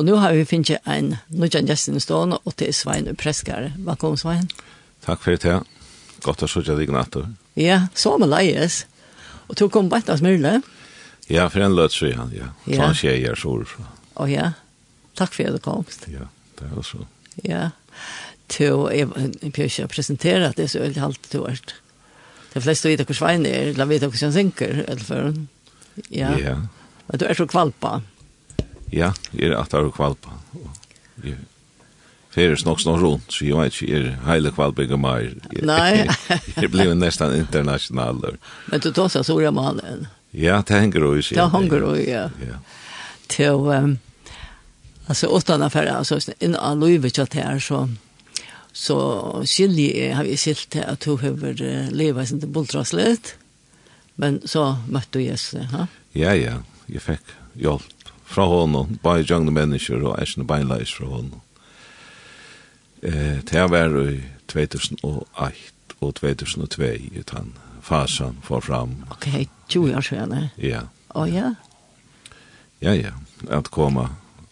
Og nå har vi finnet en nödjan gästen i stående, og det är Svein Preskare. Velkommen, Svein. Takk for det. ja. Godt å sjutja deg, nattor. Ja, så med leies. Og du kom bare til Smyrle. Ja, for en löt så ja. ja. Sånn skjer jeg så Å, ja, Takk for at du kom. Ja, det er også. Ja, till jag har presenterat det så är det alltid vært. De fleste vet hur Svein er, eller vet hur han synker, eller for. Ja. Ja. Men Du er så kvalpa. Ja. Ja, jeg er at jeg er kvalpa. Jeg fer snokk snokk rundt, så jeg vet ikke, jeg er heile kvalpa ikke mer. Nei. jeg blir nesten internasjonal. Men du tar seg sora Malen. Ja, det henger jo i også. Det henger jo ja. ja. Til, um, altså, åttan affære, altså, inn av livet til her, så så skilje jeg, har vi skilt til at hun har levet sin til litt, men så møtte du Jesus, ha? Ja, ja, jeg fikk hjelp fra honom, bare jungle mennesker og eisne beinleis fra honom. Eh, det var i 2008 og 2002 i den fasen for fram. Ok, 20 år siden. Ja. Å ja? Ja, ja. At komme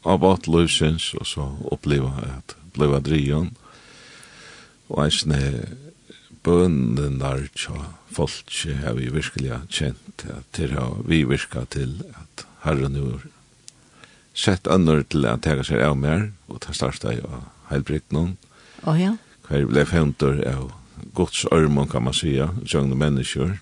av bort løsens og så oppleva at bleva drion og eisne bønnen der tja folk har vi virkelig kjent at det har vi virka til at herren er sett annor til at tega seg av mer, og ta starta i heilbrikt noen. Å oh, ja. Hver ble fentur av gods örmon, kan man sija, sjögne menneskjør.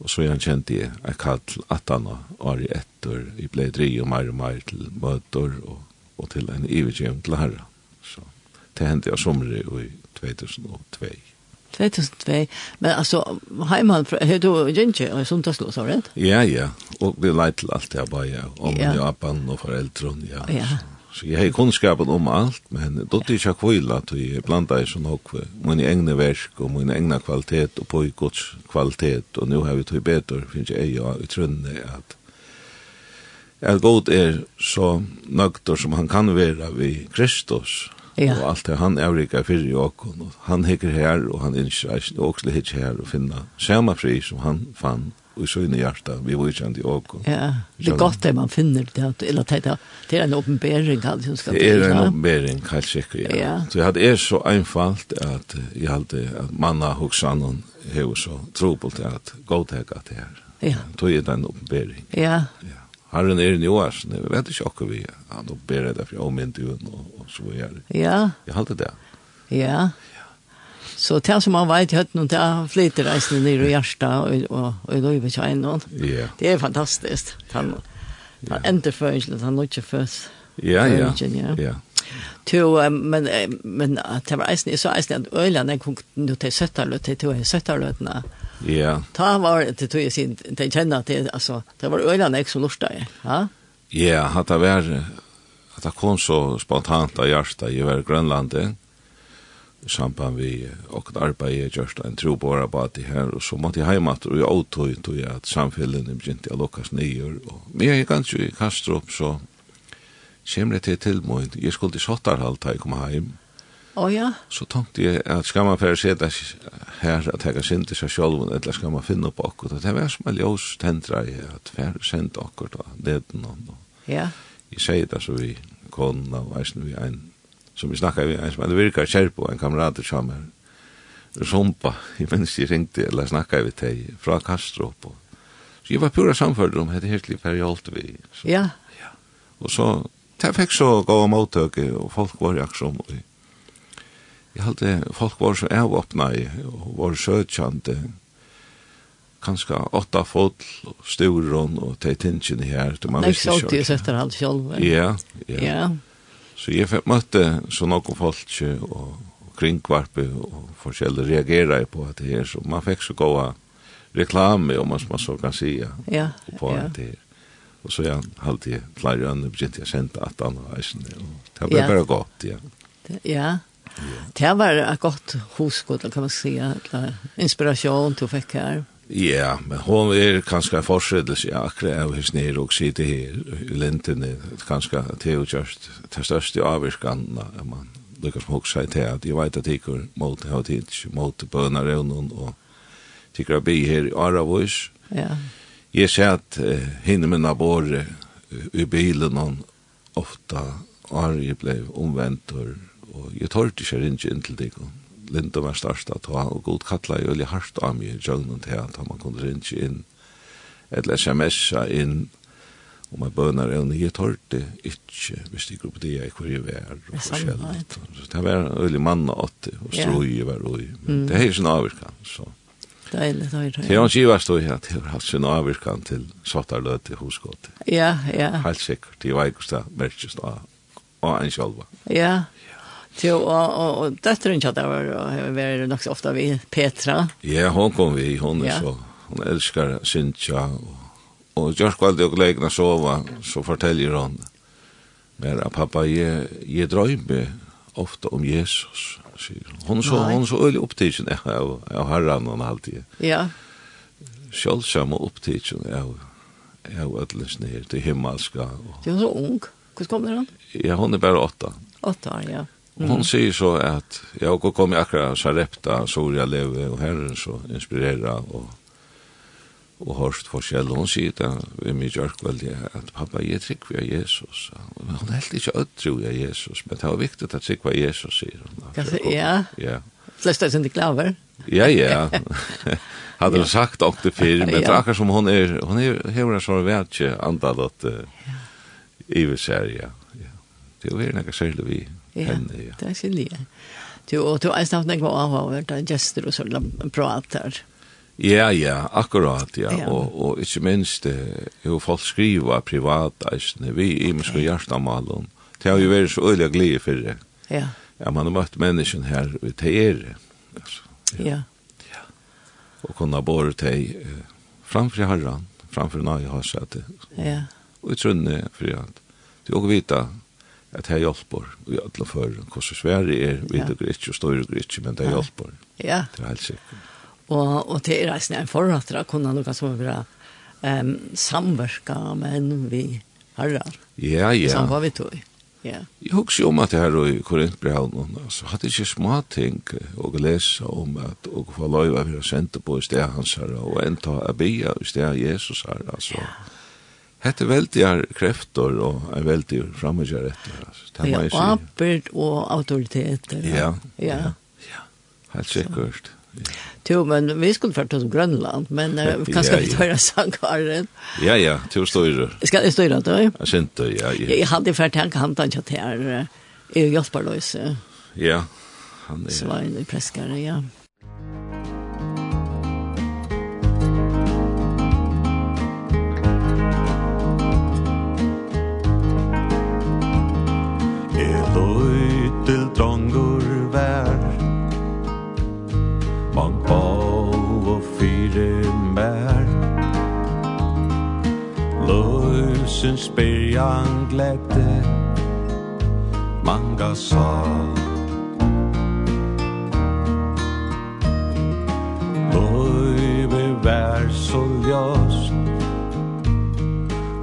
Og så er han kjent i er kall atan og ari etter, i blei dri og mer og mer til møter og, og til en ivergjem til herra. Så det hendte jeg somre i 2002. 2002. Men alltså hemma hur du Jenke och sånt så så rätt? Ja ja, och det lät till allt där bara ja. om ja. Japan och föräldrar ja. Ja. Så jag har kunskapen om allt, men då det jag kvilla att jag blandar så nog min egna verk och min egna kvalitet och på Guds kvalitet och nu har vi tagit bättre finns jag jag tror att at god er så nøgtor som han kan være vi Kristus, ja. og alt det han er avrika fyrir i åkken, og han hikker her, og han innskjer innskreis, og også hikker her og finna samme fri som han fann, og så inn i hjertet, vi var ikke i åkken. Ja, det er godt det man finner, det, eller det, det, det er en åpenbering, kan som skal Det er en åpenbering, helt sikkert, ja. ja. Så jeg hadde er så einfalt at jeg hadde at manna og sannan hever så trobult at godtega det her. Ja. Tog er det en åpenbering. Ja, ja. Herren er nu oss, jeg vet ikke akkur vi, han ja, ber det for jeg mynd i og, og så er det. Ja. Jeg halte det. Ja. Så det som man vet høyt noen, det flyter reisende ned i hjertet, og, og, og i Løyve Kjeinon. Ja. Det er fantastisk. Han, ja. han ender føringen, han er ikke først. Ja, ja, ja. ja. To, men, men det var eisen, så eisen at Øyland, jeg kunne til Søtterløt, til Søtterløtene, Ja. Ta var det tog jag sin det kände att det alltså det var öland ex som lustade. Ja. Ja, att det var att det kom så spontant av hjärta i över Grönland i samband vi och arbete just en tro på bara att det här och så mot jag hem att och jag åtog tog jag att samhällen i begynte att lockas ner och men jag är ganska i Kastrup så kommer det till till mig jag skulle i Sottarhalt jag kom hem Oh, ja. Så tenkte jeg at skal man bare se det her at jeg kan til seg selv, eller skal man finne opp akkurat. Det var som en ljøs tendra i at jeg har sendt akkurat neden. Ja. Jeg sier det så vi konen og eisen vi en, som vi snakket vi en, som det virker kjær på en kamerat som er rumpa, jeg minns jeg ringte eller snakket vi til fra Kastrup. Så jeg var pura samført om hette helt litt perialt vi. Så, ja. ja. Og så, det fikk så gå og mottøke, og folk var i aksom, og Jeg halte folk var så avåpna i, og var søtkjante, kanskje åtta fotl, sturon og teitinsjen her, til man visste ikke. Nei, setter alt sjolv. Ja, ja. ja. Så jeg fikk møtte så noen folk og, kringkvarpe og forskjellig reagerer på at det her, så man fikk så gåa reklame, om man, man så kan si, ja, på ja. det her. Og så jeg halte jeg flere øyne begynte jeg å sende at han var eisen, og det ble ja. bare godt, ja. Ja, ja. Det var et godt hoskott kan man si, säga, inspiration till fikk her. Ja, men hon er kanskje en forskjellelse, ja, akkurat av hos nere og sitte her i lintene, kanskje til og kjørst, det største avvirskene, ja, man lykkes med hoksa i til at jeg vet at jeg tikkar mot hva tids, mot bøna revnen, og tikkar av bi her i Aravus. Ja. Jeg ser at uh, hinne minna båre i bilen, og ofta, jeg blei omvendt, og og jeg tørte ikke ringe inn til deg, Linda var størst at han og god kattla i veldig hardt av meg i jøgnen til at man kunne ringe inn, eller sms-a inn, og man bønner evne, jeg tørte ikke, hvis de gruppe det er hvor jeg var, og forskjellig. Det var en veldig mann og åtte, og strøy jeg var og, men det er ikke en avvirkan, så. Deilig, deilig. Det er jo ikke stå her, det har hatt sin avvirkan til Svartarløte hosgåte. Ja, ja. Helt sikkert, det var ikke stå, merkes da, og en sjølva. Ja. Jo, og, og, og døtteren kjatt var, og vi nok så ofte vi, Petra. Ja, hon kom vi, hon er ja. så, hon elskar Sintja, og, og Gjørsk valgte og legna sova, så forteller hon, men pappa, jeg, jeg drøymer ofte om Jesus, sier hon. Hon så, hon så øyelig opptidsen av, av herran og alltid. Ja. Sjølvsamme opptidsen av, av ødelsen her til himmelska. Og... Du er så ung, hvordan kom det da? Ja, hon er bare åtta. Åtta, ja. Mm. Hon säger så att jag går kom i akra Sarepta så jag lever och herren så inspirera och och hörst för själ hon säger det vi mig gör kväll att pappa jag tycker vi Jesus och hon helt inte öd tror jag Jesus men det var viktigt att tycka vad Jesus säger hon. Ja. Ja. Flesta sind klaver. Ja ja. Hade hon sagt och det fel men det akkurat som hon är hon är hur så vet att antal att i Sverige. Ja. Det är väl något särskilt vi. Ja, det er skilje. Du, og du har snart en av av der gester og sånn prater. Ja, ja, akkurat, ja. ja. Og, og ikke minst, jo folk skriver privat, eisne, vi i okay. og hjertamalen. Det har jo vært så øyelig glede for det. Ja. Ja, man har møtt mennesken her, det er. Altså, ja. ja. ja. Og kunne båre til eh, framfor herren, framfor nøye har sett det. Ja. Og i trunne for alt. Det er også vita, at det hjelper i alle for Hvordan Sverige er, vi er ikke, og større er ikke, men det hjelper. Ja. Det er helt sikkert. Og, og det er reisende en forhatter å kunne noe som er bra um, samverka menn vi herrar. Ja, ja. Som var vi tog. Ja. Jeg husker om at jeg her i Korintbrevn, så hadde jeg ikke små ting å lese om at å få lov for å sende på i sted hans herre, og enta a bia i sted Jesus herre, altså. Ja Hette veldig er krefter og er veldig fremmedgjør etter. Altså. Ja, og apert og autoriteter. Ja, ja. ja. ja. Helt sikkert. Jo, men vi skulle ført oss Grønland, men uh, kanskje vi tar en sangaren. Ja, ja, til å støyre. Skal jeg støyre det? Jeg synes det, ja. ja. Jeg hadde ført han kan han ikke til her, er jo hjelperløse. Ja, han er... Svein i preskere, ja. Ja. heimsins byrjan gledde Manga sal Løyve vær så ljøs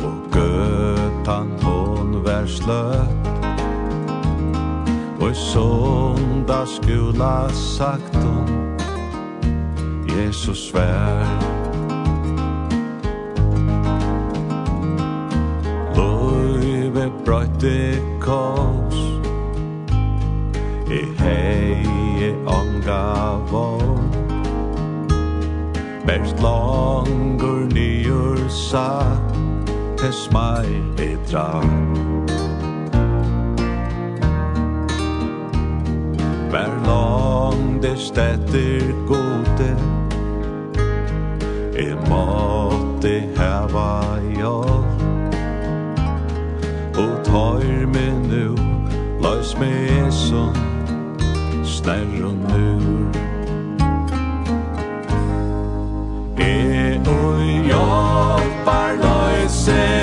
Og gøtan hon vær slött. Og sonda skula sagt hon Jesus vær brøyte kors. E hei onga vår Bert langur nyur sa Tes mai e dra Ver lang det stetter gode. E måtte heva jord tar me nu Lars me eso Snær og mur E og jobbar løysen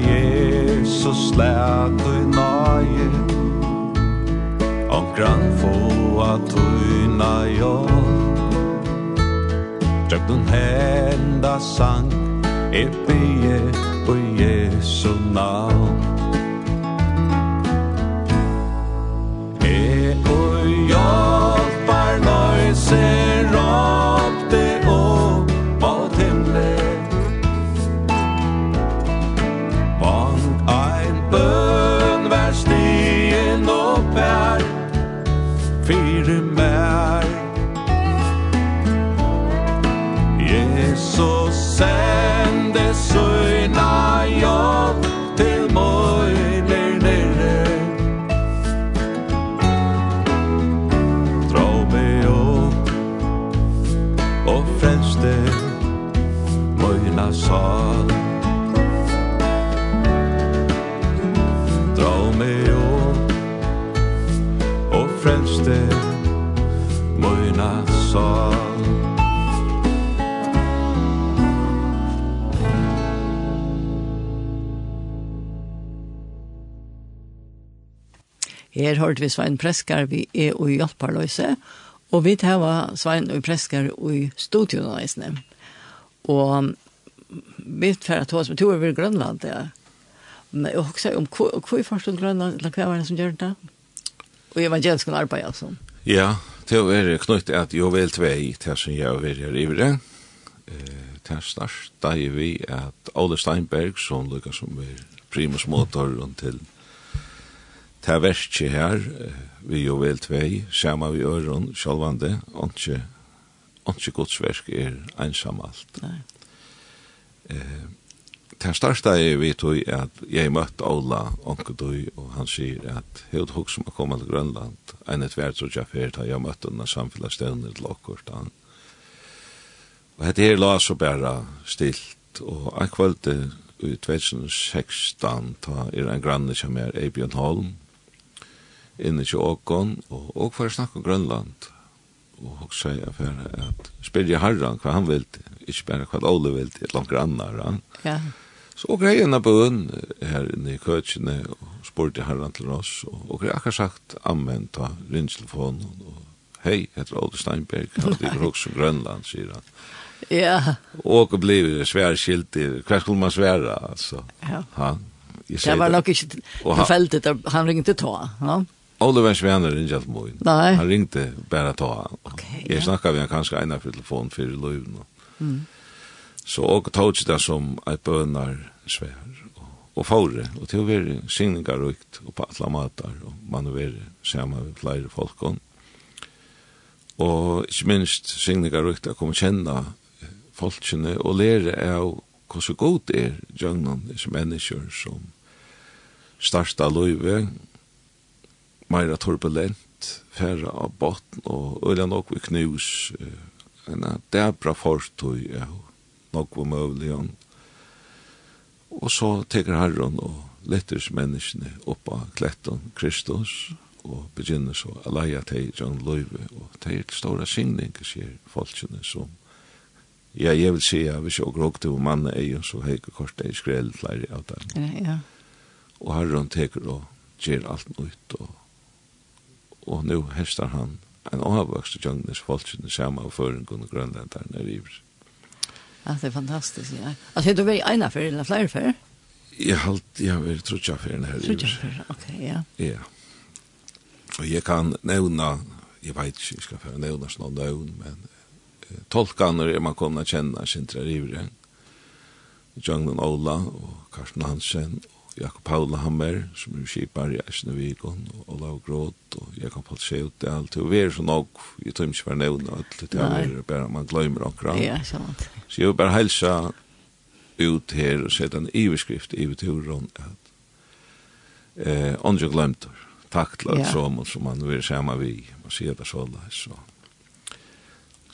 Jesus lät du nöje Omkran få at du nöje Tjöp dun henda sang Eppie på Jesu navn. her hørte vi Svein Preskar, vi er i Hjelparløse, og vi tar Svein og Preskar i studionøysene. Og vi tar at oss med to over Grønland, ja. Men jeg husker om hva i forstånd Grønland, eller hva var det som gjør det? Og evangelisk arbeid, altså. Ja, det er knytt at jo vel tvei, det som jeg vil gjøre i det. Det er vi at Ole Steinberg, som lykkes som er primus motoren til ta verkje her, vi jo vel tvei, saman vi øron, sjálvande, ondkje, ondkje godsverk er einsam alt. Nei. Eh, det største er vi tog at jeg møtte Ola, onke og han sier at hevd hok som har kommet til Grønland, enn et hvert så jeg fyrt, jeg møtte henne samfellestevner til okkort, han. Og hette her la så bare stilt, og jeg kvalitet i 2016, ta er en granne som er Eibjørn Holm, inne til Åkon, og og for å snakke om Grønland, og og sier jeg for at spyrje herran hva han vil, ikke bare hva Ole vil, et langt annar. Ja. Så greiene på hun her inne i køtjene, og spurte herran til oss, og, og jeg akkurat sagt amen, ta rinnslefonen, og hei, heter Ole Steinberg, han ligger hos Grønland, sier han. Ja. Og det blir svære skilt, hva skulle man svære, altså? Ja. Han, det var nok ikke tilfeldig, han ringte ta, ja. Oliver Sverner ringde alt moin. Nei. Han ringte bare ta. Okay, jeg ja. snakka vi han kanskje ena for telefon for i løyven. Mm. Så og tog det som et bønar svær og, og fore. Og til å være signingar rukt og på alle matar og manøvere sammen med flere folk. Og ikke minst signingar rukt å komme kjenne folkene og lære av hvordan god er gjennom disse mennesker som starta løyve meira turbulent, færre av botten, og øyla nok vi knus, en uh, debra fortøy, ja, nok var møvlig han. Og så teker herren og letters menneskene opp av kletten Kristus, og begynner så å leie til John Løyve, og til store signinger, sier folkene som Ja, jeg vil si at hvis jeg gråk til mannen er så har jeg kort det skrell flere av dem. Ja, ja. Og herren teker og gjør alt nytt, og og nu hestar han en avvokst i Tjøgnes folkene samme av føringen og grønlanderne i Ivers. Ja, det er fantastisk, ja. Altså, er du vært ena før eller flere før? Jeg har jeg vært trutja før her i Ivers. Trutja før, ok, ja. Ja. Og jeg kan nevna, jeg vet ikke, jeg skal føre nevna sånn nevn, men tolkaner er man kommet å kjenne Sintra Rivre, Jøgnen Ola og Karsten Hansen Jakob Paula Hammer, som er skipar i Eisne Vigon og Olav Gråt, og Jakob Paul Sjeut, det er alt, og vi er sånn og, jeg tror ikke hver nevne, at det er bare man glemmer akkurat. Ja, sant. Så jeg vil bare helsa ut her og sette en iverskrift i turen, at eh, andre glemter, takk til alt som, som man vil sammen vi, man sier det så da så.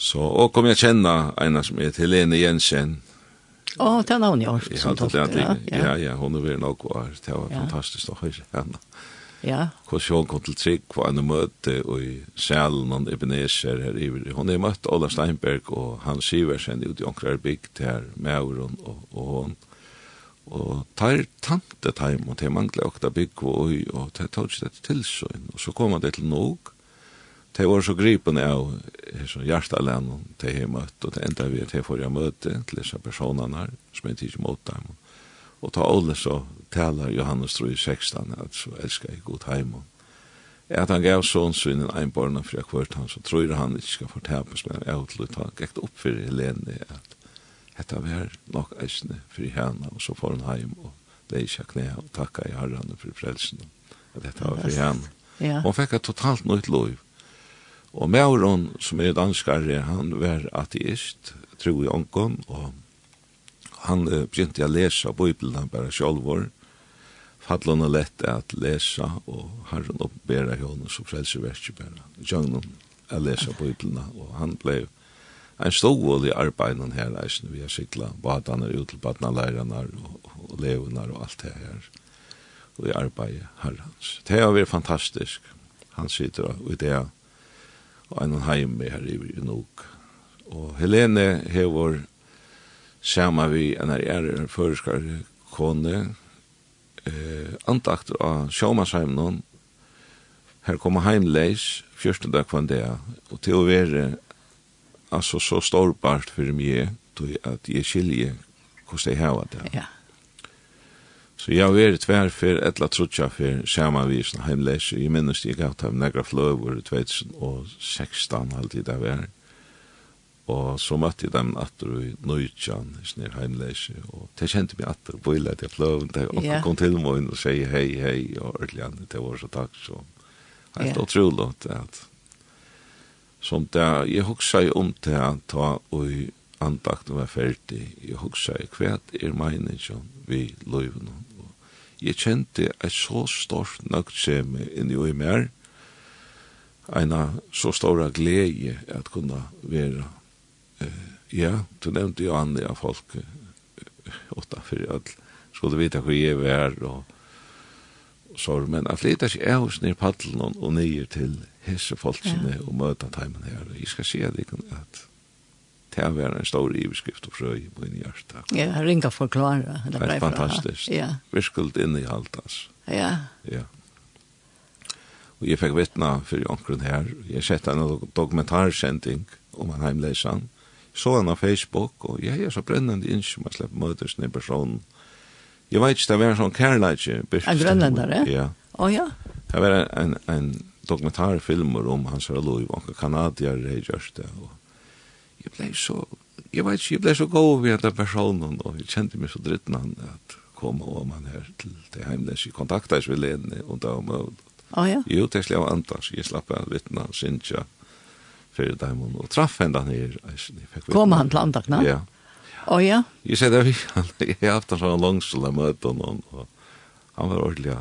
Så, og kom jeg kjenne en som heter Helene Jensen, Åh, oh, det er navnet jeg som det. Ja, ja, ja, ja hun er veldig nok var. Det var ja. fantastisk å høre henne. Ja. Hvordan hun kom til trygg på en møte i Sjælen og Ebenezer her i Hun er møtt Ola Steinberg og han Siversen ut i Onkrar Bygd her med Auron og, og hun. Og tar tante time, og det mangler åkta bygg og oi, og det tar ikke dette til sånn. Og så kommer det til Nog, det var så gripen av så hjertalen og det har møtt, og det enda vi til forrige møte til disse personene her, som jeg tidlig mot dem. Og ta alle så taler Johannes 3, 16, at så elsker jeg god heim. Og At han gav sånn synen einborna barna fra hvert han, så tror han ikke skal fortapes, men jeg har til å ta gikk opp for Helene at dette var nok eisne for henne, og så får han heim, og det er ikke kne, og takka i herrene for frelsen, at dette var for henne. Ja. Hon fikk et totalt nytt liv. Og Mauron, som er danskare, han var ateist, tro i onkon, og han uh, begynte å lese Bibelen bare sjálfur. Fadlon er lett at lese, og herren oppbæra henne som frelseverket bare. Jøgnen å lese Bibelen, og han ble en stål i arbeiden her, eisen vi har sikla badene ut til badnalærerne og, og levene og alt det her, og i arbeidet herrens. Det har vært fantastisk. Han sitter og i det og en heim med her i i Nuk. Og Helene hever sammen vi en her er en føreskar kone, eh, antakt av sjåmasheimen her kommer heimleis, første dag kvann det, og til å være altså så storbart for meg, tog at jeg skilje hvordan jeg har det. Ja. Så jeg har vært tverfer, etla trutja fer, trutja for sånn heimleis, jeg minnes jeg gav til negra fløver i 2016 alltid jeg var. Og så møtte jeg dem atter i Nøytjan, i sånn heimleis, og det kjente meg atter, boile at jeg fløven, det yeah. kom til meg og sier hei, hei, og ordelig, det var så takk, så helt yeah. utrolig at som det, jeg hoksa om det, at ta og andakten var ferdig, jeg hugsa i hva er meningen vi løyven. Jeg kjente et så stort nøgtseme inni og i mer, eina så stora glede at kunna være. Eh, ja, du nevnte jo andre av folk åtta for all, skulle vite hva jeg var og, så, men jeg leta ikke av oss nir paddelen og nye til hese folkene og møta timen her, og jeg skal si at jeg kan at det var en stor iveskrift og frøy på en hjerte. Ja, jeg ringer for å klare. Det er fantastisk. Ja. Virkelig inn i alt, altså. Ja. Ja. Og jeg fikk vittna for onkren her. Jeg sette en dokumentarsending om en heimleisan. Så han av Facebook, og jeg er så brennende innskyld om jeg slipper møtes ned personen. Jeg vet ikke, det var en sånn kærleitje. En grønlendare? Ja. Å ja. Det var en, en, en dokumentarfilmer om hans her lov, og kanadier har gjørst det, og jeg ble så, jeg vet ikke, jeg ble så god ved den personen, og jeg kjente meg så dritten han, at kom og han her til det heimnes, jeg kontaktet jeg ved ledene, og da om og Oh, ja. Jo, det slår antas, jeg slapp av vittna, synsja, fyrir daimon, og traff henne han her. Kom han til andakna? Ja. Å oh, ja? Jeg sier det, jeg har haft en sånn langsel av møten, og han var ordentlig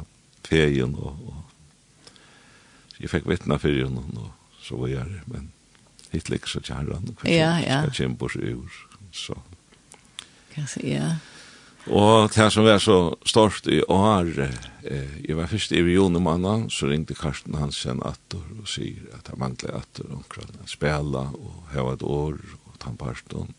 fegen, og, og jeg fikk vittna fyrir henne, og så var jeg men hitt ligger så kjæren, ja, ja. skal kjempe oss ur, så. Kan Kanskje, ja. Og det som var så stort i år, eh, jeg var først i regionen mannen, så ringte Karsten Hansen atter og sier at han manglet atter omkring å spela og hava et år og tannparsten.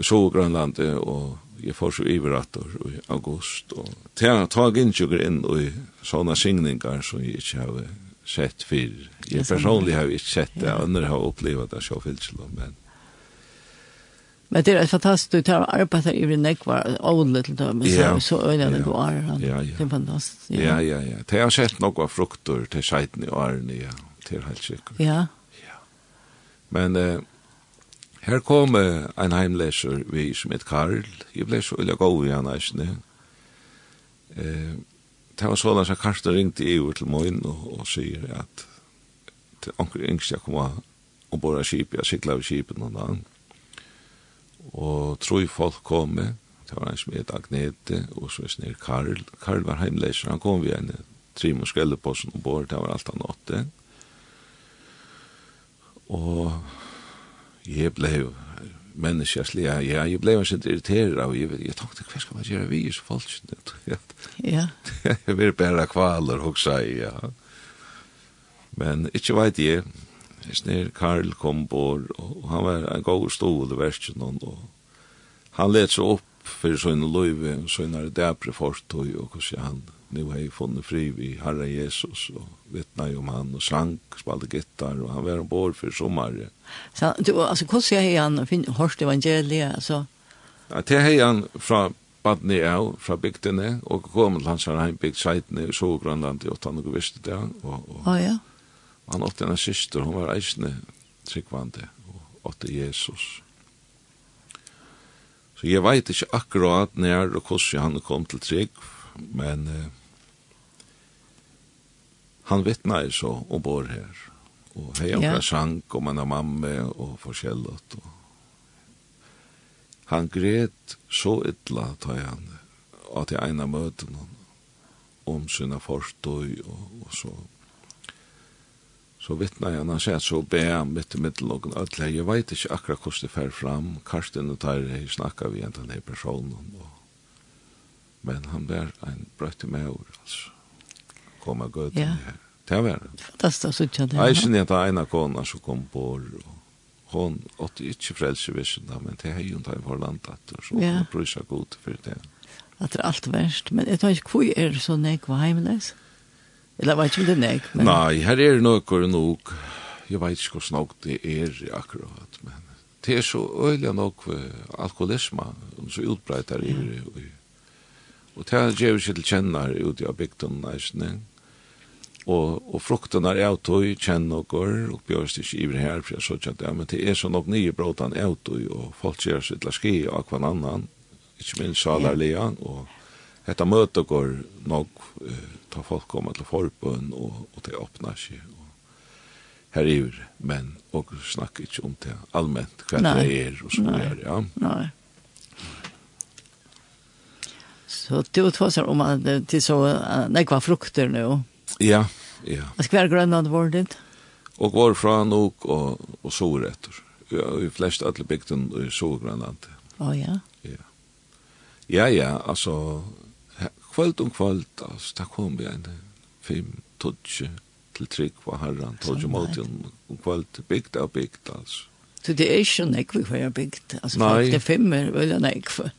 Så Grønlandet, og jeg får så iver atter i august. Og til han tog innsjukker inn i sånne signinger som jeg ikke har sett för jag personligen har ju sett det andra har upplevt det så fyllt men Men det är fantastiskt att arbeta i den nekvar ådlet till dem så så öjna det går. Ja, ja. Det er fantastisk. Ja, ja, ja. Det har sett några frukter till skiten i årene, ja. Till helt sikkert. Ja. Ja. Men eh, her kom eh, en heimleser vi som heter Karl. Jeg ble så ille god i han, ikke? Eh, det var sånn at Karsten ringte i over til Moin og, og sier at til anker yngst jeg kom og bor av skip, jeg sikla av skipen noen dag. Og tror folk kom med, det var en som het Agnete, og så er Karl. Karl var heimleiser, han kom vi en trim og skrelle på og bor, det var alt han åtte. Og jeg ble jo människasliga. Ja, jag blev så irriterad och jag, jag tänkte, vad ska man göra vi så folk? Ja. jag vill bara kvaler och säga, ja. Men inte vet jag. Snär Karl kom bor, og han var en god stod i versen, og han let seg opp for sånne løyve, sånne dæpre fortøy, og hvordan han nu har jag funnit fri vi Herre Jesus och vittna om han och sang, spalte gittar och han var ombord för sommer. Så du, alltså hur ser han hörst evangeliet? Alltså? Ja, det är han från badni av, fra bygdene, og kom til hans her heimbygd seitene i Sogrønland i 8. og visste det. Og, og, oh, ja. Han åtte en syster, hun var eisne tryggvande, og åtte Jesus. Så jeg veit ikke akkurat nær og hvordan han kom til trygg, men eh, han vittnar så och bor här. Och hej och yeah. sank och man har mamma och forskjellet. Och... Han gret så ytla, tar han att jag ena möten honom om sina forstøy og, og så så vittnar jeg, han sier så be han mitt i middelokken alle, jeg vet ikke akkurat hvordan det fer fram Karsten og Tarre, jeg snakka vi en denne personen og, men han ber en brøtte med over altså kom av gøten. Ja. Yeah. Det var det. så ikke det. Jeg kjenner at det er en av kona som kom på år, og hon åtte ikke frelse visjen da, men det er jo en time for landet, og så ja. hun bryr seg god for det. At det er alt verst, men jeg tar ikke hvor er det så nek var heimles? Eller var ikke det nek? Men... Nei, her er det noe nok, jeg vet ikke hvor snakk det er akkurat, men det er så øyelig nok alkoholisme, og så utbreitar i det, og, og det er jo ikke til kjenner ute av bygden, nei, og og frukten er out og kjenn og går og bjørst ikke iver her for jeg så kjent ja, men det er så nok nye brotan out og folk ser seg til ski og akvan annan ikke minst salar lean og Hetta møte går nok uh, ta folk koma til forbund og, og det åpner seg og her er men og snakker ikke om det allment hva det er og så videre, ja. Nei. Så du tar om at det er så kvar frukter nu. Ja, ja. Jeg skal være Grønland var det. Og var fra nok og, og sover etter. Ja, i flest alle bygden i Sovgrønland. Å oh, ja? Ja. Ja, ja, altså, kvöld om kvöld, altså, da kom vi en fem, todje, til trygg var herran, todje måten om kvöld, bygd av bygd, altså. Så det er ikke nekve hver bygd, altså, det er fem er veldig nekve.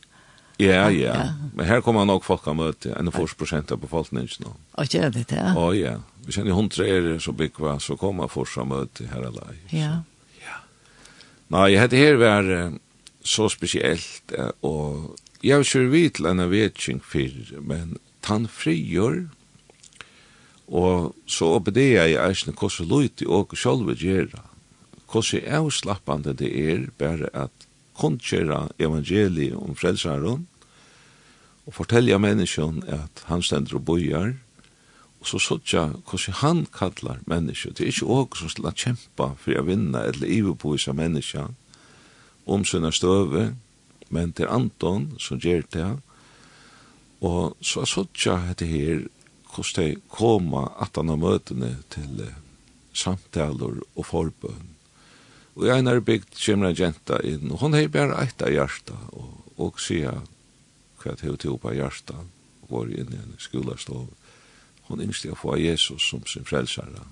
Ja, ja. Men her kommer nok folk å møte, enn 40 prosent av befolkningen nå. Og gjør det det? Å, ja. Vi kjenner hundre er så byggva, så kommer fors å møte her alle. Ja. Ja. Nei, dette her var så spesielt, og jeg kjør vidt til en vetning før, men tann frigjør, og så oppe det jeg eisne hvordan løyt løyte og sjølve gjøre, hvordan avslappande det er bare at kun evangeliet om frelsaren, og fortelja menneskjon at han stender og bojar, og så sotja hvordan han kallar menneskjon. Det er ikke åk som skal kjempa for å vinna eller iverpoisa menneskjon om sina støve, men til Anton som gjør det, og så sotja hette her hvordan de koma at han har møtene til samtaler og forbøn. Og jeg er bygd kommer en jenta inn, og hun hei bare eit av hjarta, og, og sier hva til til på hjertet, og går inn i en skolastov hon innsteg å få Jesus som sin frelsare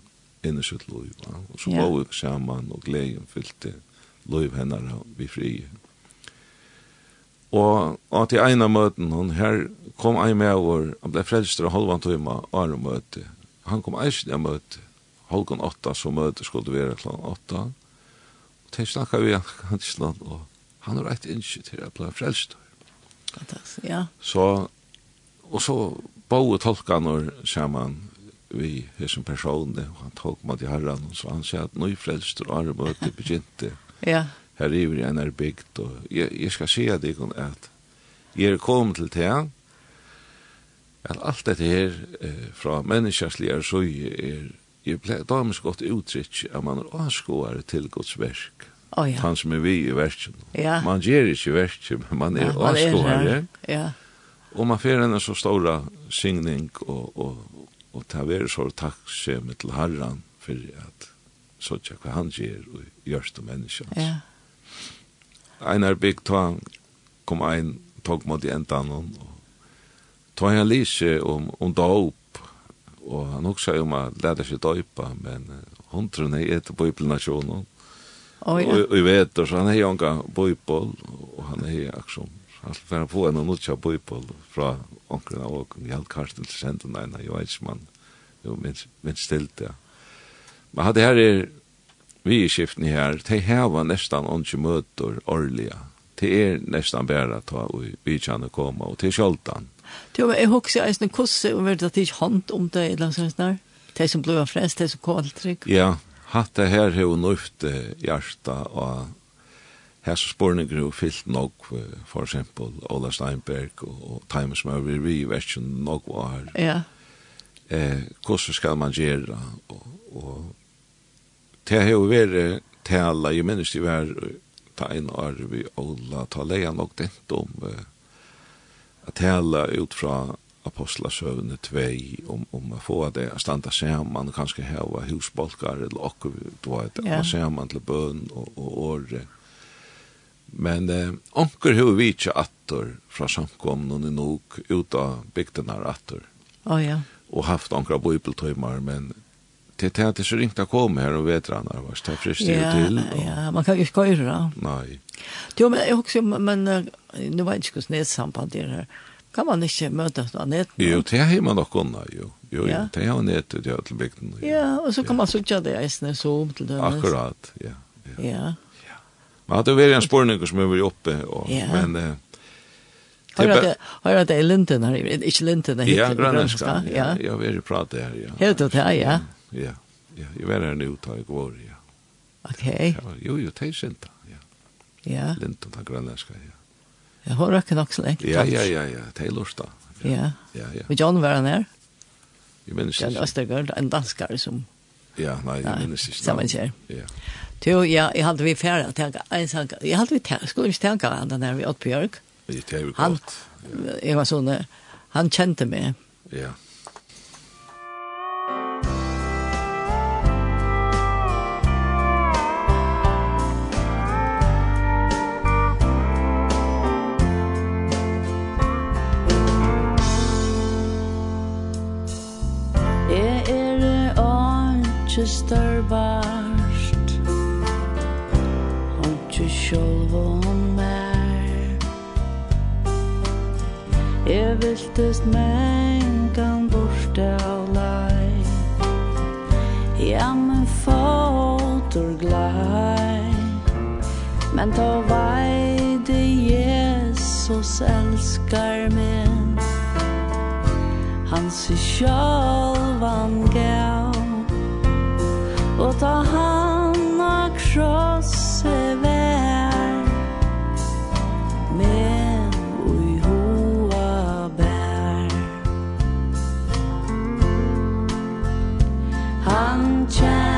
inn i sitt liv og så yeah. vi sammen, og gleden fyllte liv hennar vi fri og at i ena møten hon her kom ein med over han blei frelster og halvan tøyma ar møte han kom eisen av møte halvan åtta så møte skulle være klant åtta og til snakka vi han til og han har rett innskjøtt til at blei frelster Fantastisk, ja. Så, og så boe tolkaner sammen vi hesen personen, og han tolk mat i herran, og så han sier at nøy frelst og arbeid begynte. ja. Her er vi en er bygd, og jeg, jeg skal si at jeg at jeg er kommet til det, at alt dette her eh, fra menneskjærslig er, så er, er, er, er, er, er, er, er, er, er, er, er, er, oh, ja. han som er vi i versen. Ja. Man gjør ikke versen, men man er ja, avskående. Ja. Og man får en så stora signing og, og, og ta være så takkskjemme til herren for at så sånn hva han gjør og gjørs til menneskene. Ja. Einar Bygg ta, kom ein, tog mot i endan og ta han lise om, om dåp og han også om at leda seg dåpa, men hundrene er etter på i planasjonen Oh, ja. Og i vet så han er ju en bojboll och han er ju också han ska få en nutcha bojboll från onkeln och i allt kastet till centrum där när jag vet man jo minst men ställt där. Men hadde her er vi i skiften her, de heva nestan nästan onke möter årliga. Det är nästan bara ta og vi kjanne koma, og til sköltan. Det men jeg också en kosse, og vet att det är hand om det eller sånn, där. Det som blev frest, de som kallt tryck. Ja, hatt det her hevur nøyft hjarta og her spurningar og fyllt nok for eksempel Ola Steinberg og, og Times Møver vi vet ikke nok var ja. eh, hvordan skal man gjøre og, og det har jo vært tala, jeg minnes det var ta en år vi Ola ta leia nok dent om eh, at tala ut fra apostlasøvne 2 om, om å få det å standa saman og kanskje heva husbolkar eller okkur du vet, ja. saman til bøn og, og åre. Men eh, onker hur vi ikke attor fra samkomnen i nok ut av bygden her attor oh, ja. og haft onker bibeltøymar men til det er det så ringt å komme her og vetrarna var det frist ja, til og... ja, man kan jo ikke gjøre nei. Jo, men jeg husker, men nu var ikke hvordan det er sambandet her. Kan man ikke møtes på nett? Jo, det har man nok unna, jo. Jo, ja. det har nett ut i alle bygden. Ja, og så kan man sitte det i snø som til dømes. Akkurat, ja. Ja. ja. ja. Man hadde vært en spørning som er oppe, og, ja. men... Eh, Har det i Linden her, ikke Linden her, ja, Grønlandska, ja, ja, ja. vi har pratet her, ja. Helt og her, ja. Ja, ja, jeg var her nå, da jeg går, ja. Ok. Jo, jo, det er sint, ja. Ja. Linden her, Grønlandska, ja. Jeg har ikke nok så lenge. Ja, ja, ja, ja. Det er lort da. Ja. Ja, ja. Og John var han her? Jeg minnes ikke. John Østergaard, en danskar som... Ja, nei, jeg minnes ikke. Sammen kjær. Ja. Jo, ja, jeg hadde vi færre å tenke. Jeg hadde vi tenke, skulle ikke tenke han den her ved åt på Det er jo godt. Han, jeg var sånn, han kjente meg. Ja. sjálvon mer Jeg viltest mengan borte av lei Ja, men fåtor glei Men ta veide Jesus elskar min Han sig sjálvan gav Og ta han a kropp 长江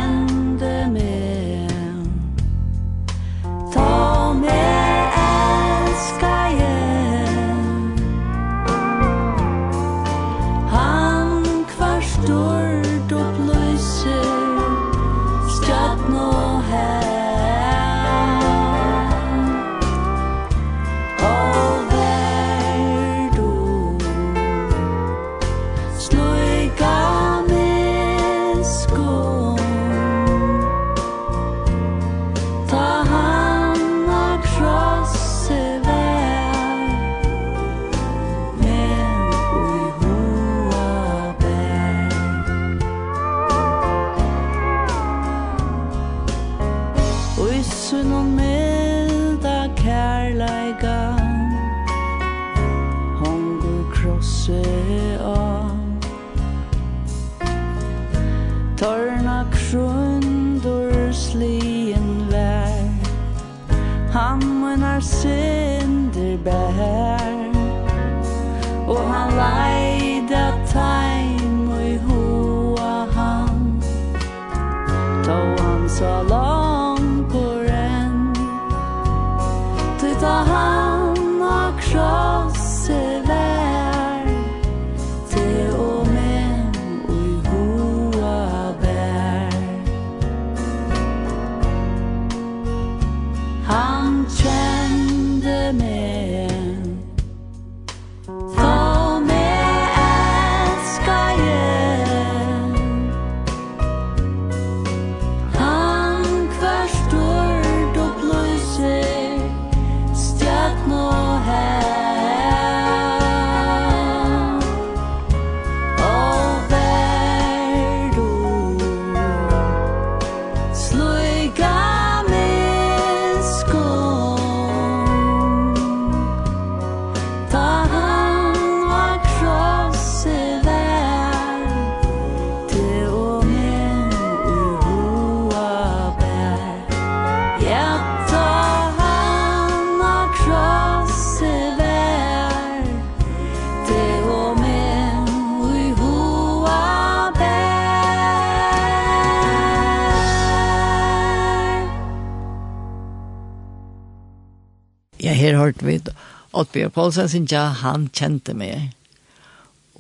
Oddbjørn Poulsen ja, han kjente meg.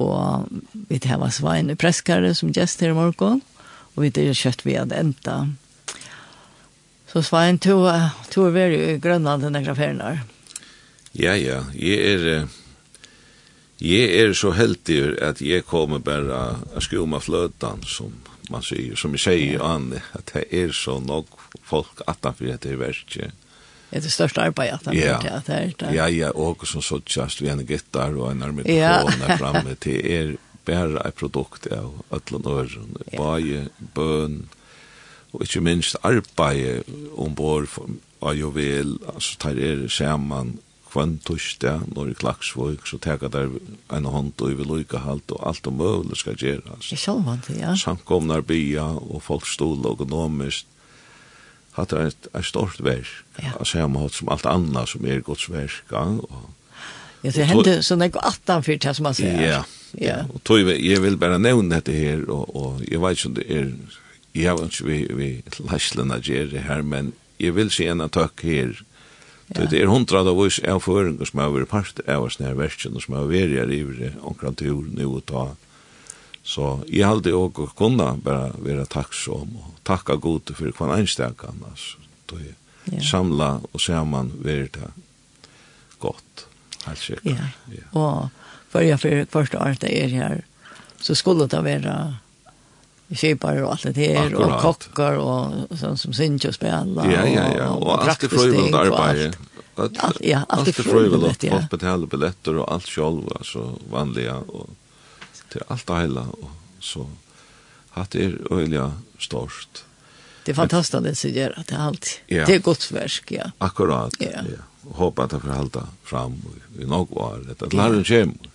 Og vi tar var Svein i preskare som gjest her i morgen, og vi tar kjøtt vi hadde enda. Så Svein, to, to er veldig i Grønland denne graferen her. Ja, ja, jeg er... Jeg er så heldig at jeg kommer bare å skjoma fløtan, som man sier, som jeg sier, ja. Anne, at det er så nok folk at det verket. verdt är det största arbetet han yeah. har här. Ja, ja, och som så just vi en gitarr och en armé yeah. där framme till er bära ett produkt av allan öron, baje, bön och inte minst arbete ombord av juvel, alltså tar er samman kvann torsdag når i Klaksvøk, så teka der en hånd og i halt og alt og møvlig skal gjeras. Det er sjølvand, ja. Samkomnar bya og folk stod økonomisk, hatt er et, et stort verk, ja. altså jeg må hatt som alt annet som er Guds verk, ja, og Ja, det hände sånn när jag attan för det som man sier. Ja. Ja. Og tog jeg vil bare nevne dette her, og, og jeg vet ikke om det er, jeg vet ikke vi vi läslena gjør det her, men jeg vil si en takk her, Ja. Det er hundra av oss avføringer som har vært part av oss nær versen, og som har vært her i omkring tur nå og ta Så jeg halte også å kunne bare være takksom og takka god for hver ensteg annars. Da jeg ja. samla og sammen være det godt. Helt sikkert. Ja. ja. Og før jeg for første året jeg er her, så skulle det være kjipar og alt det her, Akkurat. og kokker og sånn som synes og spela. Ja, ja, ja, og, og, og alt det frøyvende arbeidet. Alt, ja, alt det frøyvende, ja. Folk betaler billetter og alt selv, altså vanlige og til alt det hele, og så hatt er øyelig størst. Det er fantastisk det som gjør at det er alt. Ja. Det er godt versk, ja. Akkurat, ja. ja. Og håper at det får halte fram i nok var, at det læreren kommer.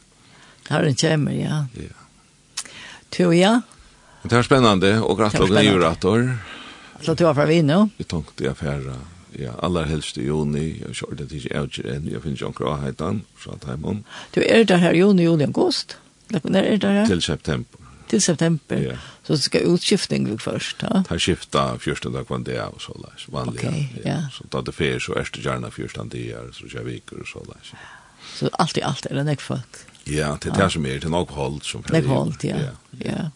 en kommer, ja. Ja. Tror jeg. Det er spennende, og gratt og i jurator. Så du var fra Vino? Vi tenkte jeg færre, ja, aller helst i juni, jeg kjørte til ikke jeg enn, jeg finner ikke omkring heitan, fra Taimon. Du er der her juni, juli, august? När er det? Till september. Til september. Ja. Så det skal utskiftning vi først, ja. Ta skifta första dag kvann det og så leis, Vanliga. Okay, ja. Så da det fer, så er det gärna första dagar så kjær viker, og så där. Så alt i alt er det nek folk. Ja, det er det som er, det nok hold som kan. Näck håll, ja. Ja.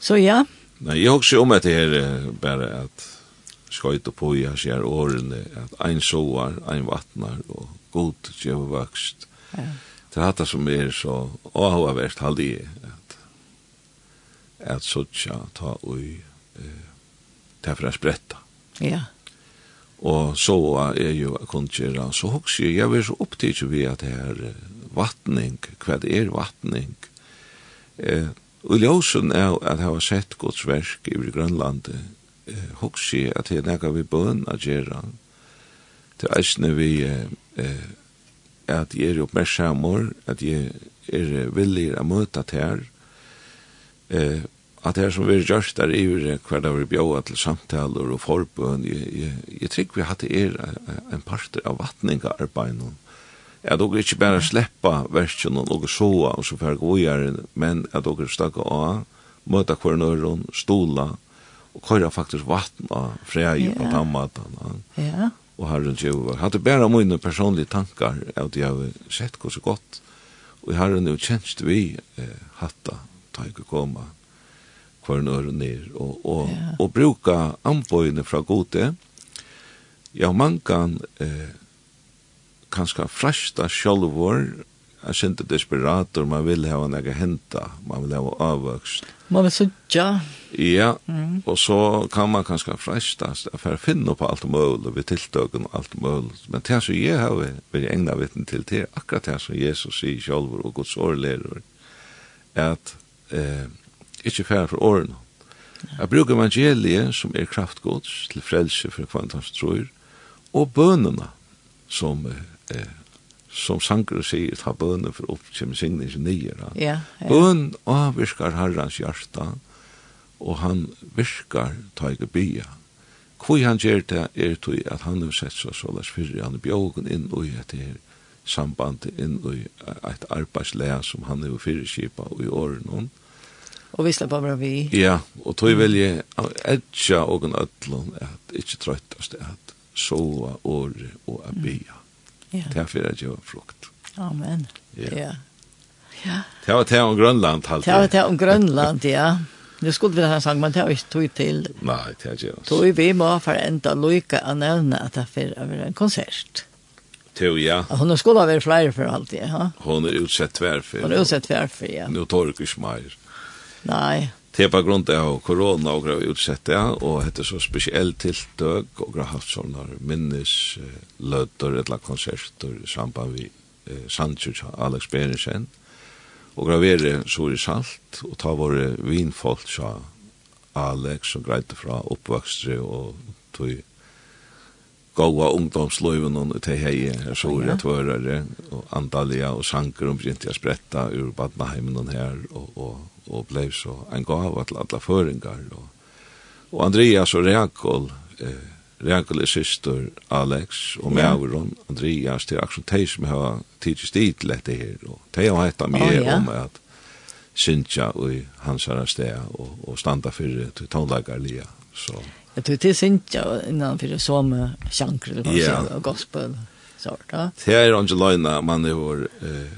Så ja. Nej, jag også om at det är bare at skøyt og poi har skjer årene, at ein soar, ein vattnar, og god gjør vøkst. Ja. Det er det som er så avhåverst halde jeg at at sotja ta ui eh, tefra spretta. Ja. Og så er jo kunnkjera så hoks jeg, jeg vil så opptidig vi at det er vattning, hva det er vattning. Eh, og ljósen er at jeg har sett gods verk i Grønlandi, eh, hoks jeg at det er nega vi bøn a gjerra, til eisne vi eh, at jeg er oppmerksammer, at jeg er villig å møte til eh, at det er som vi er gjørst der i hver dag vi bjøa til samtaler og forbøn, jeg, jeg, jeg tror vi hadde er en parter av vatningarbeidene. Jeg dog ikke bare sleppa versjon og noe soa og så fer gojere, men jeg dog stakka av, møta hver nøyron, stola, og køyra faktisk vatten av freie og tammatan. Ja og Herren Jehova. Jeg hadde bare mine personlige tankar av det jeg har sett hva så godt. Og Herren er jo kjent vi eh, hatta, ta ikke koma, hver nør og ned, og, og, ja. og bruka anbøyene fra gode. Ja, man kan eh, kanskje frashta sjolvor jeg desperat desperator, man vil ha en henta, man vil ha avvøkst. Man vil sutja. Ja, mm. og så kan man kanskje frestast for å finne på alt mulig, ved tiltøkken og alt mulig. Men det som jeg har vært egna vitten til, det er akkurat det som Jesus sier selv og Guds årlærer, at eh, ikke færre for årene. Jeg bruker evangeliet som er kraftgods til frelse for kvantans tror, og bønene som eh, som sanger sier, ta bønnen for opp, kjem signing sin nye. Ja, ja. Bønnen avvirkar herrans hjärsta, og han virkar ta ikke bya. Hvor han gjør det er tog at han har sett seg så lest fyrir, han er bjågen inn i et her samband, inn i et arbeidslea som han er fyrirskipa i åren hon. Og vi slipper bare vi. Ja, og tog vil jeg etja og en ødlån at ikke trøytast at sova året og a bya. Mm. Ja. Det er for at jeg frukt. Amen. Ja. ja. Ja. Det var det om Grønland, halt. Det var det om Grønland, ja. Det skulle vi ha sagt, men det har vi ikke tog til. Nei, det har ikke oss. Tog vi må for enda lykke å nevne at det er for en konsert. Tog, ja. Hun skulle ha vært flere for alt, ja. Hun er utsett tverfer. Hun er utsett for, ja. Nå tar du ikke mer. Nei. Det er på grunn av korona og grav utsett det, og hette så spesiell tiltøk. Og grav haft sånne minnes løter eller konserter i samband vi eh, Sanchez Alex Berensen og grav er det sår i salt og ta våre vinfolk sa Alex og greite fra oppvokstre, og tog gåa ungdomsløyven og til hei her så er tvørere og andalia og sanker om begynte jeg spretta ur badnaheimen her og, og og blei så en gava til alla føringar. Og, og Andreas og Reakol, eh, Reakol er syster Alex og yeah. Mævron, Andreas til Aksjon Tei som har tidsis dit til dette her. Og Tei har hetta mye oh, om at Sintja og hans herre sted og, og standa fyrir til tonlagarlia. Så. Jeg tror til Sintja innanfor som sjankre, eller hva yeah. gospel. Sort, ja. Det er ikke løgnet man vår... eh,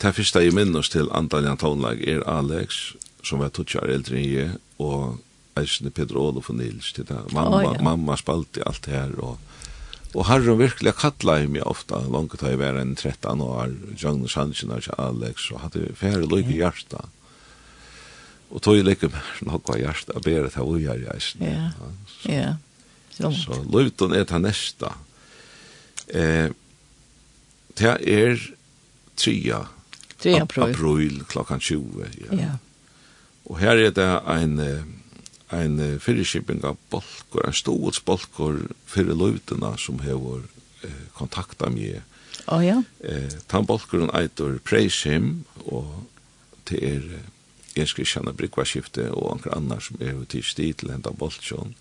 Det første jeg minnes til Andaljan Tonlag er Alex, som var tutsjar eldre enn jeg, og eisne Peter Olof og Nils til det. Mamma, oh, ja. mamma spalte alt det her, og, og Harren virkelig kalla i meg ofta, langt da jeg var enn 13 år, Jogne Sanchen og Alex, og hadde færre lykke i hjarta. Og tog jeg lykke med noe av hjarta, og beret av ujar i eisne. Ja, ja. Så, så løyton er det neste. Eh, det er tria 3 april. April klockan 20, ja. ja. Og her er det en, en fyrirskipping av bolkor, en ståls bolkor fyrir løyvdina som hefur eh, kontakta mig. Å oh, ja. Eh, tan bolkoren eitur Praise Him, og det er eh, skal kjenne brikvarskiftet og anker annar som er til stil til henta bolkjon,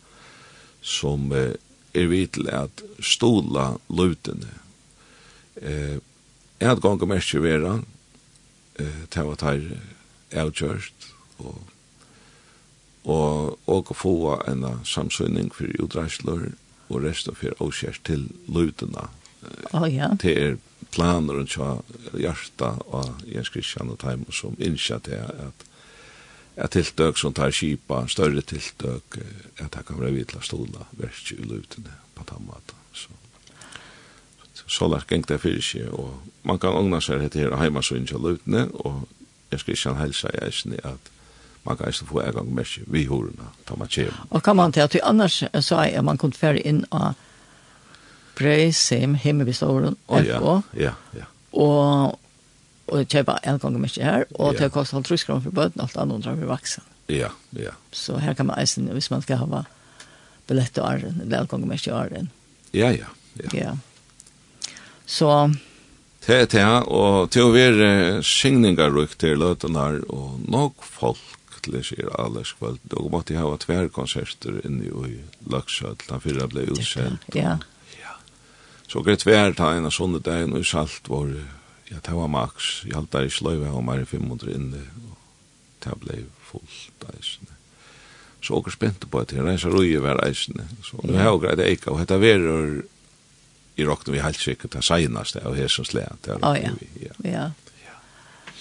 som eh, er vidt til at stola løyvdina. Eh, Jeg hadde ganger mest vera, eh ta vad tar outjust og og og få en samsynning for utdragslor og resten for okärs til lutorna. Å oh, ja. Det er planer och så hjarta og Jens skriver og tajm som innskja til at at tiltøk som tar skipa större tilltök at det kan vara vitla stola värst i lutene på tammat så lagt geng det fyrir seg, og man kan ågna seg hette her heimasøyn til løytene, og jeg skal ikke helsa i eisen at man kan eisen få en gang mer vi horena, ta man kjem. Og kan man til at vi annars sa jeg at man kunne fære inn av Breisheim, Himmelbiståren, FO, ja, ja, ja. og og kjøpa en gang mer her, og det koster halv trus kroner for bøten, alt annet drar vi vaksen. Ja, ja. Så her kan man eisen, hvis man skal ha billett og arren, eller en gang mer i arren. Ja, ja, ja. Ja, Så... Det er det, og til å være skingningarrykk til løtenar, og nok folk til å alles alderskvalt, og måtte jeg ha tverkonserter inne i Laksjøt, da fyrre ble utsendt. Ja. ja. Så greit tvær ta en av sånne dagen, og i salt var, ja, det var maks, jeg halte der i sløyve, og mer i 500 inne, og det ble fullt eisene. Så åker spente på at jeg reiser røye hver eisene. Så det er jo greit eika og dette verer i rockna vi helt sikkert det senaste av Hesens län. Ja, ja. ja.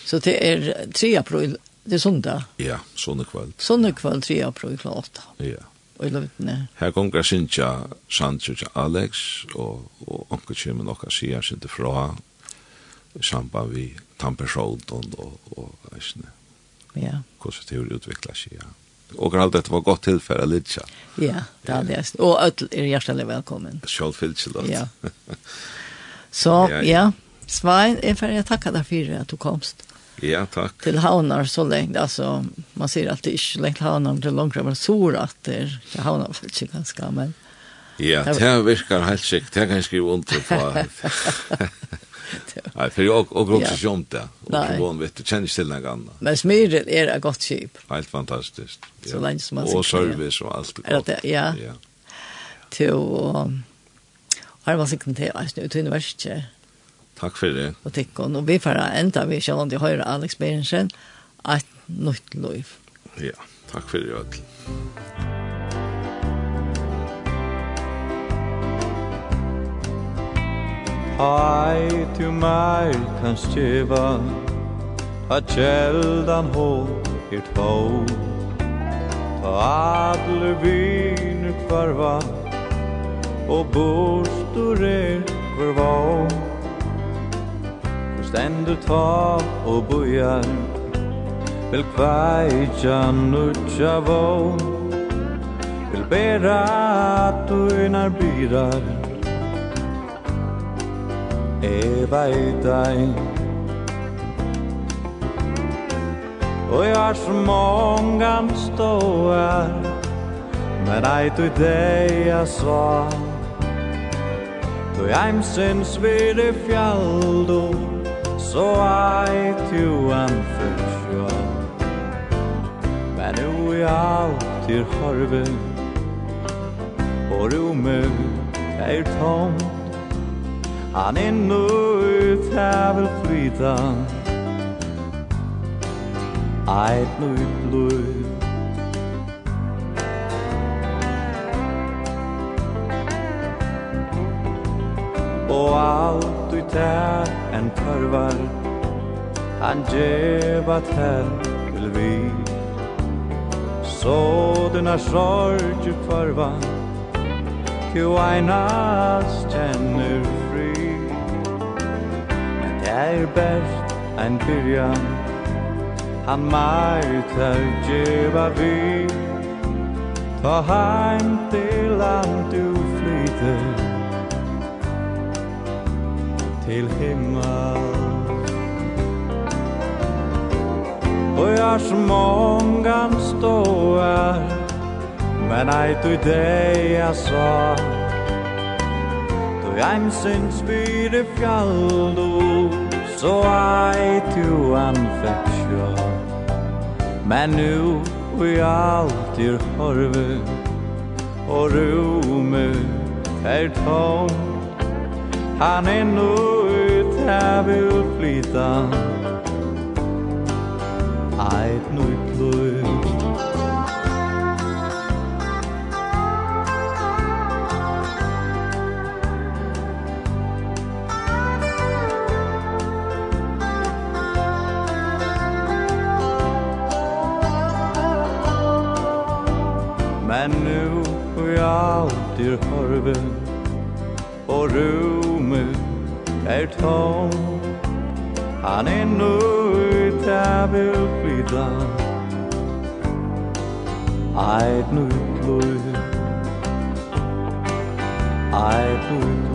Så det er 3 april, det er sundag? Ja, sundag kväll. Sundag kväll, 3 april, kl. 8. Ja. Og i løvdene. Her gonger Sintja Sanchez Alex, og, og onker kommer nok å si Sintja fra, i samband vi Tampersjåden og, og, og, og, og, og, og, og, og, og, og alt dette var godt tillfälle Lidja. Ja, det hadde jeg. Og öll er hjertelig velkommen. Själv filch då. Ja. Så, ja. ja. Svein, jeg får jeg takke deg for at du komst. Ja, takk. Til havnar så länge, altså, man ser att det är länge Haunar till långt över så att det Haunar ikke ganske, men. Ja, det virkar helt sikkert. Det kan jeg skrive under på. Nei, for jeg Nej, för jag och också sjumt Nei. Och hon vet du kjenner ikke til den gamla. Men smyrel er et godt kjip. Helt fantastisk. Ja. Så länge som man Och service og alt er Det, ja. ja. Till Og har var sikkert til oss ut till universitet. Takk for det. Og tack og vi får enda vi kjønner om de høyre Alex Berensen Et nytt liv. Ja, takk for det. Hej tu mig kan stjeva At kjeldan hå er tå Ta adler viner kvarva Og bostor er kvarva Stendur ta og bojar Vil kvaitja nutja vå Vil bera at du byrar Eva i evaitai Og jeg har så många ståar Men ei du deg jag svar. Du heim syns vid i fjalldo Så ei du an fyrsjå Men nu är allt i horven Och rummet er tomt Han är nöjt her vil flyta Eit nöjt blod. Og alt ut her en tørvar. Han djeva tær vil vi. Så den er sorg du farva Kju einas kjenner er best ein byrjan. Han mæter djeva vi. Ta heim til land du flyter Til himmel. Og jeg som mångan ståar Men ei du deg jeg sa Du ein syns byr i fjall du Så ei I to anfeksjon Men nu vi alltid yr horvu Og rumu er tom Han er nu ut her vil flyta Eit nu i plur etter harven Og rume er tom Han er nøyt av utbytta Eit nøyt løy Eit nøyt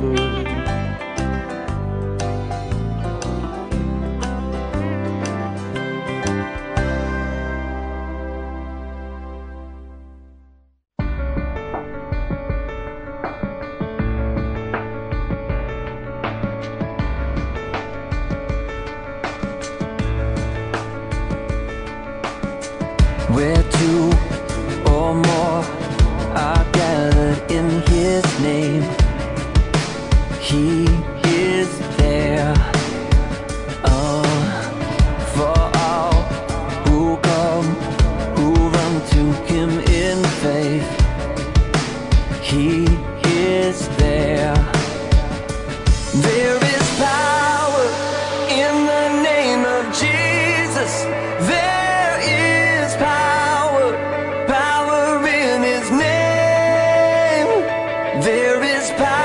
power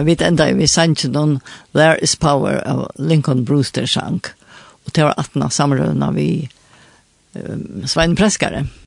ja, vi enda i vi sannsyn noen There is Power av Lincoln Brewster sang. Og det var 18 av samrøvna vi um, Svein Preskare.